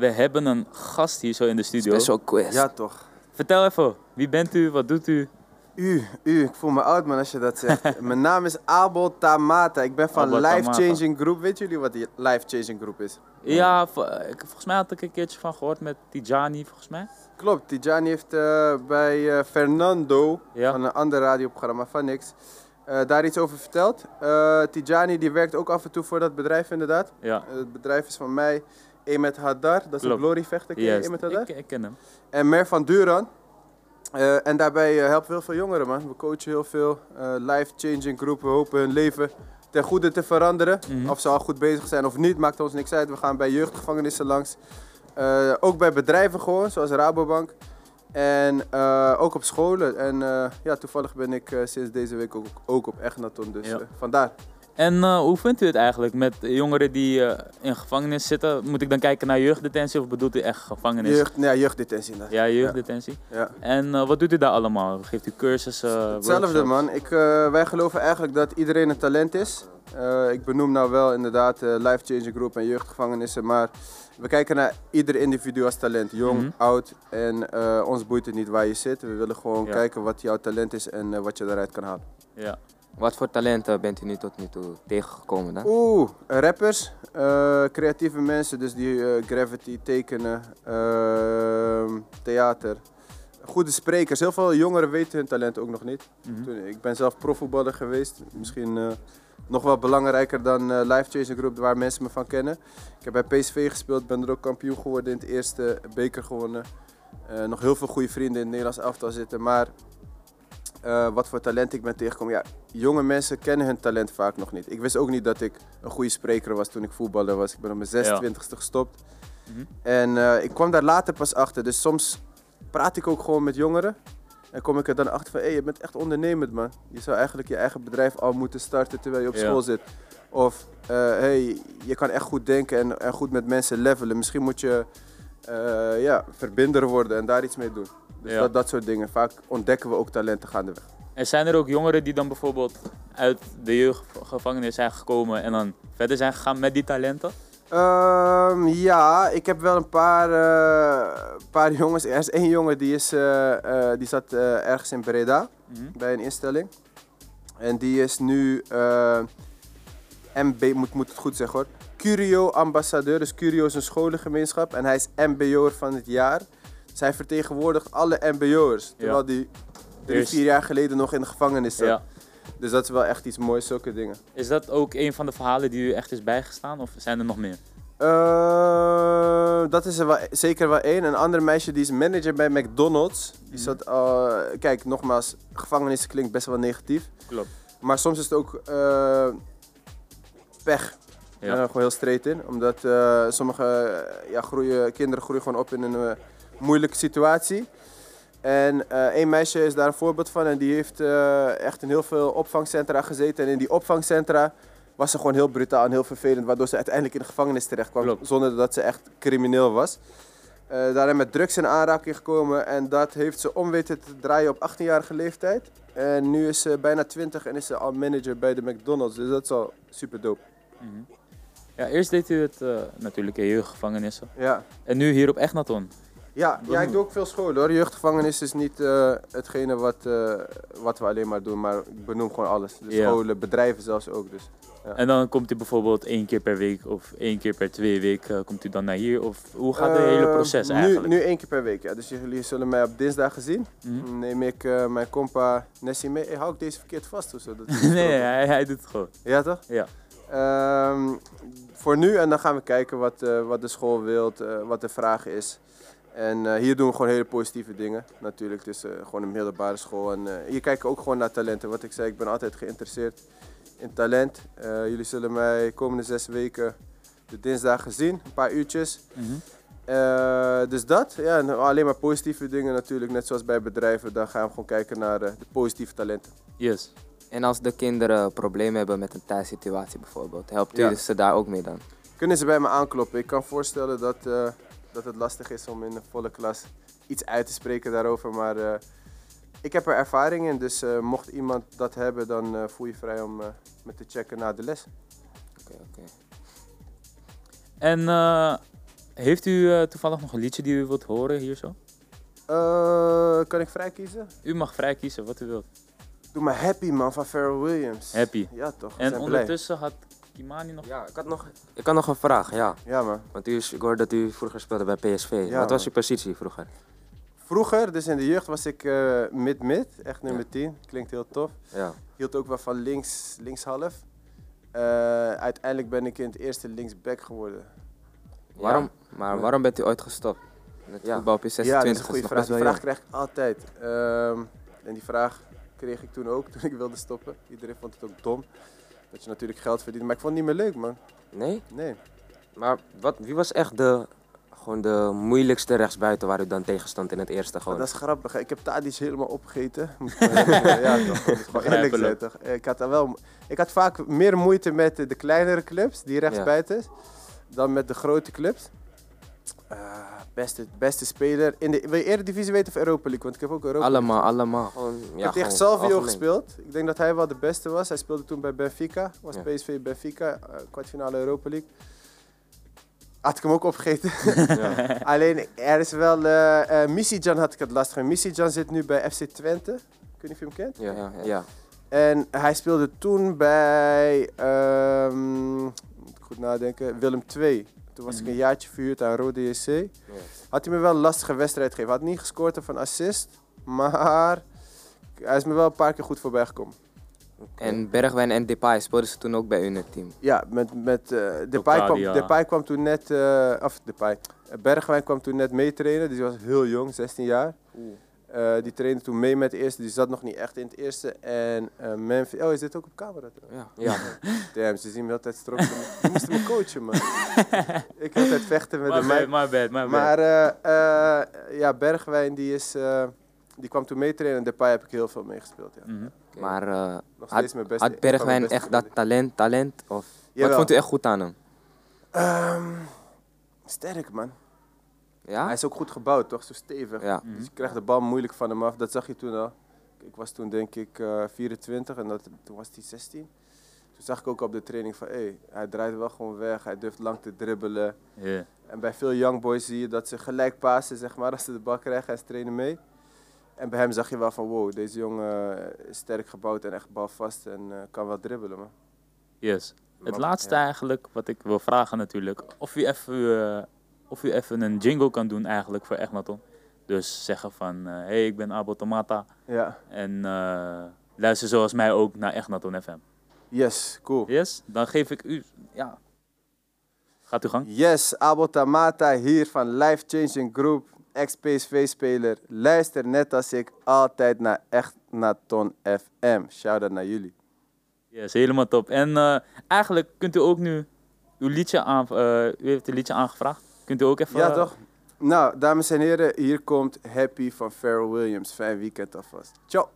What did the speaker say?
we hebben een gast hier zo in de studio. Special quest. Ja, toch. Vertel even, wie bent u, wat doet u? U, u, ik voel me oud man als je dat zegt. Mijn naam is Abel Tamata. Ik ben van Abel Life Tamata. Changing Group. Weet jullie wat die Life Changing Group is? Ja, volgens mij had ik een keertje van gehoord met Tijani, volgens mij. Klopt, Tijani heeft eh, bij eh, Fernando Ja. van een ander radioprogramma van niks eh, daar iets over verteld. Eh Tijani die werkt ook af en toe voor dat bedrijf inderdaad. Ja, het bedrijf is van mij, Emet Haddar, dat is Klopt. een gloryvechter. Ken je juist. Emet Haddar? Ik, ik ken hem. En Mer van Duran. Eh, en daarbij eh, helpen we heel veel jongeren, man. We coachen heel veel. eh Life-changing groepen. We hopen hun leven ten goede te veranderen. Mhm. Of ze al goed bezig zijn of niet, maakt ons niks uit. We gaan bij jeugdgevangenissen langs. Eh, ook bij bedrijven gewoon, zoals Rabobank. En eh, ook op scholen. En eh, ja, toevallig ben ik eh, sinds deze week ook, ook op Echnaton. Dus Ja. eh, vandaar. En eh, hoe vindt u het eigenlijk met jongeren die eh, in gevangenis zitten? Moet ik dan kijken naar jeugddetentie of bedoelt u echt gevangenis? Jeugd, nee, ja, jeugddetentie. inderdaad. Ja, jeugddetentie. Ja. En eh, wat doet u daar allemaal? Geeft u cursussen? Hetzelfde man. Ik, wij geloven eigenlijk dat iedereen een talent is. Ik benoem nou wel inderdaad Life Changing Group en jeugdgevangenissen, maar we kijken naar ieder individu als talent. Jong, Mhm. oud en ons boeit het niet waar je zit. We willen gewoon Ja. kijken wat jouw talent is en wat je daaruit kan halen. Ja. Wat voor talenten bent u nu tot nu toe tegengekomen dan? Oeh, rappers, eh, creatieve mensen, dus die eh, graffiti, tekenen, ehm, theater. Goede sprekers. Heel veel jongeren weten hun talent ook nog niet. Mhm. Toen, ik ben zelf profvoetballer geweest. Misschien eh, nog wel belangrijker dan eh Life Chasing Group, waar mensen me van kennen. Ik heb bij PSV gespeeld, ben er ook kampioen geworden in het eerste beker gewonnen. Nog heel veel goede vrienden in het Nederlands elftal zitten. Maar eh, wat voor talent ik ben tegengekomen. Ja, jonge mensen kennen hun talent vaak nog niet. Ik wist ook niet dat ik een goede spreker was toen ik voetballer was. Ik ben op mijn 26e gestopt. Mhm. En eh, ik kwam daar later pas achter. Dus soms praat ik ook gewoon met jongeren. En kom ik er dan achter van, hé, je bent echt ondernemend, man. Je zou eigenlijk je eigen bedrijf al moeten starten terwijl je op Ja. school zit. Of, hé, hey, je kan echt goed denken en, en goed met mensen levelen. Misschien moet je eh, ja, verbinder worden en daar iets mee doen. Dus Ja. dat, dat soort dingen. Vaak ontdekken we ook talenten gaandeweg. En zijn er ook jongeren die dan bijvoorbeeld uit de jeugdgevangenis zijn gekomen en dan verder zijn gegaan met die talenten? Ehm, ja, ik heb wel een paar, eh, paar jongens. Er is één jongen die, is, eh, eh, die zat ergens in Breda Mhm. bij een instelling. En die is nu MB, moet, moet het goed zeggen hoor. Curio-ambassadeur. Dus Curio is een scholengemeenschap. En hij is MBO'er van het jaar. Hij vertegenwoordigt alle MBO'ers. Terwijl die drie, vier jaar geleden nog in de gevangenis zat. Ja. Dus dat is wel echt iets moois, zulke dingen. Is dat ook een van de verhalen die u echt is bijgestaan of zijn er nog meer? Eh, dat is er wel, zeker wel één. Een andere meisje die is manager bij McDonald's. Die Mhm. zat al. kijk, nogmaals, gevangenis klinkt best wel negatief. Klopt. Maar soms is het ook eh, pech. Ja. Gewoon heel straight in. Omdat sommige ja, groeien, kinderen groeien gewoon op in een moeilijke situatie. En eh één meisje is daar een voorbeeld van. En die heeft eh, echt in heel veel opvangcentra gezeten. En in die opvangcentra was ze gewoon heel brutaal en heel vervelend. Waardoor ze uiteindelijk in de gevangenis terecht kwam. Klopt. Zonder dat ze echt crimineel was. Eh daarin met drugs in aanraking gekomen. En dat heeft ze om weten te draaien op 18-jarige leeftijd. En nu is ze bijna 20 en is ze al manager bij de McDonald's. Dus dat is al super dope. Mhm. Ja, eerst deed u het natuurlijk in jeugdgevangenissen Ja. en nu hier op Echnaton. Ja, ja, ik doe ook veel scholen hoor. Jeugdgevangenis is niet eh, hetgene wat, eh, wat we alleen maar doen, maar ik benoem gewoon alles. Dus Ja. scholen, bedrijven zelfs ook. Dus. En dan komt u bijvoorbeeld één keer per week of één keer per twee weken eh, komt u dan naar hier? Of hoe gaat het hele Eh, proces nu, eigenlijk? Nu één keer per week, ja. Dus jullie zullen mij op dinsdag zien. Mhm. Neem ik eh, mijn compa Nessie mee. Hey, hou ik deze verkeerd vast of zo? Dat is nee, hij, hij doet het gewoon. Ja toch? Ja. Ehm, voor nu en dan gaan we kijken wat, eh, wat de school wilt, eh, wat de vraag is. En eh, hier doen we gewoon hele positieve dingen natuurlijk. Het is eh, gewoon een middelbare school. En eh, hier kijken we ook gewoon naar talenten. Wat ik zei, ik ben altijd geïnteresseerd in talent. Jullie zullen mij komende zes weken de dinsdagen zien, een paar uurtjes. Mhm. Dus dat, ja, en alleen maar positieve dingen natuurlijk. Net zoals bij bedrijven, dan gaan we gewoon kijken naar de positieve talenten. Yes. En als de kinderen problemen hebben met een thuissituatie bijvoorbeeld, helpt u Ja. ze daar ook mee dan? Kunnen ze bij me aankloppen? Ik kan voorstellen dat, dat het lastig is om in een volle klas iets uit te spreken daarover. Maar eh, ik heb er ervaring in, dus eh, mocht iemand dat hebben, dan eh, voel je vrij om me te checken na de les. Oké, oké. En Heeft u toevallig nog een liedje die u wilt horen hier zo? Kan ik vrij kiezen? U mag vrij kiezen wat u wilt. Doe maar Happy man van Pharrell Williams. Happy. Ja toch, En blij. ondertussen had Kimani nog... Ja, ik had nog, ik had nog een vraag, ja. Ja man. Want u, is- ik hoorde dat u vroeger speelde bij PSV. Ja, Wat was uw positie vroeger? Vroeger, dus in de jeugd, was ik eh, mid-mid, echt nummer 10. Klinkt heel tof. Ja. Hield ook wel van links, linkshalf. Eh, uiteindelijk ben ik in het eerste linksback geworden. Waarom, maar Ja. waarom bent u ooit gestopt? Met Ja. voetbal op je ja, dat is 26 een goede vraag. Die vraag krijg ik altijd. Ehm, en die vraag kreeg ik toen ook, toen ik wilde stoppen. Iedereen vond het ook dom. Dat je natuurlijk geld verdient. Maar ik vond het niet meer leuk, man. Nee? Nee. Maar wat, wie was echt de, gewoon de moeilijkste rechtsbuiten waar u dan tegen stond in het eerste gewoon? dat is grappig. hè. Ik heb Tadic helemaal opgegeten. Zeggen. ja, toch. Ik gewoon eerlijk zijn, Begrijpelijk. toch. Ik had, daar wel, ik had vaak meer moeite met de, kleinere clubs, die rechtsbuiten dan met de grote clubs. Eh, beste, beste speler. In de, wil je Eredivisie weten of Europa League? Want ik heb ook Europa League Allemaal, allemaal. Gewoon, ja, ik heb tegen Salvio algemeen. gespeeld. Ik denk dat hij wel de beste was. Hij speelde toen bij Benfica. Was Ja. PSV Benfica, eh, kwartfinale Europa League. Had ik hem ook opgegeten. Ja. Alleen er is wel. eh Misijan had ik het lastig. mee. Misijan zit nu bij FC Twente. Ik weet niet of je hem kent. Ja, ja, ja. En hij speelde toen bij. ehm, moet ik goed nadenken. Willem II. Toen was ik een jaartje verhuurd aan Rode JC. Had hij me wel een lastige wedstrijd gegeven. Had niet gescoord of een assist. Maar hij is me wel een paar keer goed voorbij gekomen. En Bergwijn en Depay speelden ze toen ook bij u in het team. Ja, met, met eh Depay, kwam. Depay kwam toen net, eh of Depay, Bergwijn kwam toen net meetrainen, dus die was heel jong, 16 jaar. Eh, die trainde toen mee met de eerste, die zat nog niet echt in het eerste. En eh Memphis, oh is dit ook op camera? Ja. ja. Damn, ze zien me altijd stroken. Die moesten me coachen, man. ik had altijd vechten met My de bad, my bad, my bad. Maar eh, eh, ja, Bergwijn, die, is, eh, die kwam toen meetrainen en Depay heb ik heel veel meegespeeld. Ja. Mhm. Maar eh, Nog steeds had, mijn beste. had een van mijn Bergwijn beste echt dat talent, talent? Of, wat vond u echt goed aan hem? Ehm, sterk, man. Ja? Hij is ook goed gebouwd, toch? Zo stevig. Ja. Mhm. Dus je krijgt de bal moeilijk van hem af. Dat zag je toen al. Ik was toen denk ik eh 24 en dat, toen was hij 16. Toen zag ik ook op de training van, hé, hij draait wel gewoon weg. Hij durft lang te dribbelen. En bij veel young boys zie je dat ze gelijk passen, zeg maar, als ze de bal krijgen en ze trainen mee. En bij hem zag je wel van, wow, deze jongen eh, is sterk gebouwd en echt balvast en eh, kan wel dribbelen, man. Yes. Het laatste eigenlijk, wat ik wil vragen natuurlijk, of u even, of u even een jingle kan doen eigenlijk voor Egnaton. Dus zeggen van, hé, hey, ik ben Abo Tomata Ja, en eh, luister zoals mij ook naar Egnaton FM. yes, cool. Yes? Dan geef ik u, ja, gaat u gang. Yes, Abo Tamata hier van Life Changing Group, ex-PSV-speler. Luister net als ik altijd naar Echt Naton FM. Shout-out naar jullie. Yes, helemaal top. En eh, eigenlijk kunt u ook nu uw liedje aan, eh, u heeft een liedje aangevraagd. Kunt u ook even... Ja, toch? Nou, dames en heren, hier komt Happy van Pharrell Williams. Fijn weekend alvast. Ciao.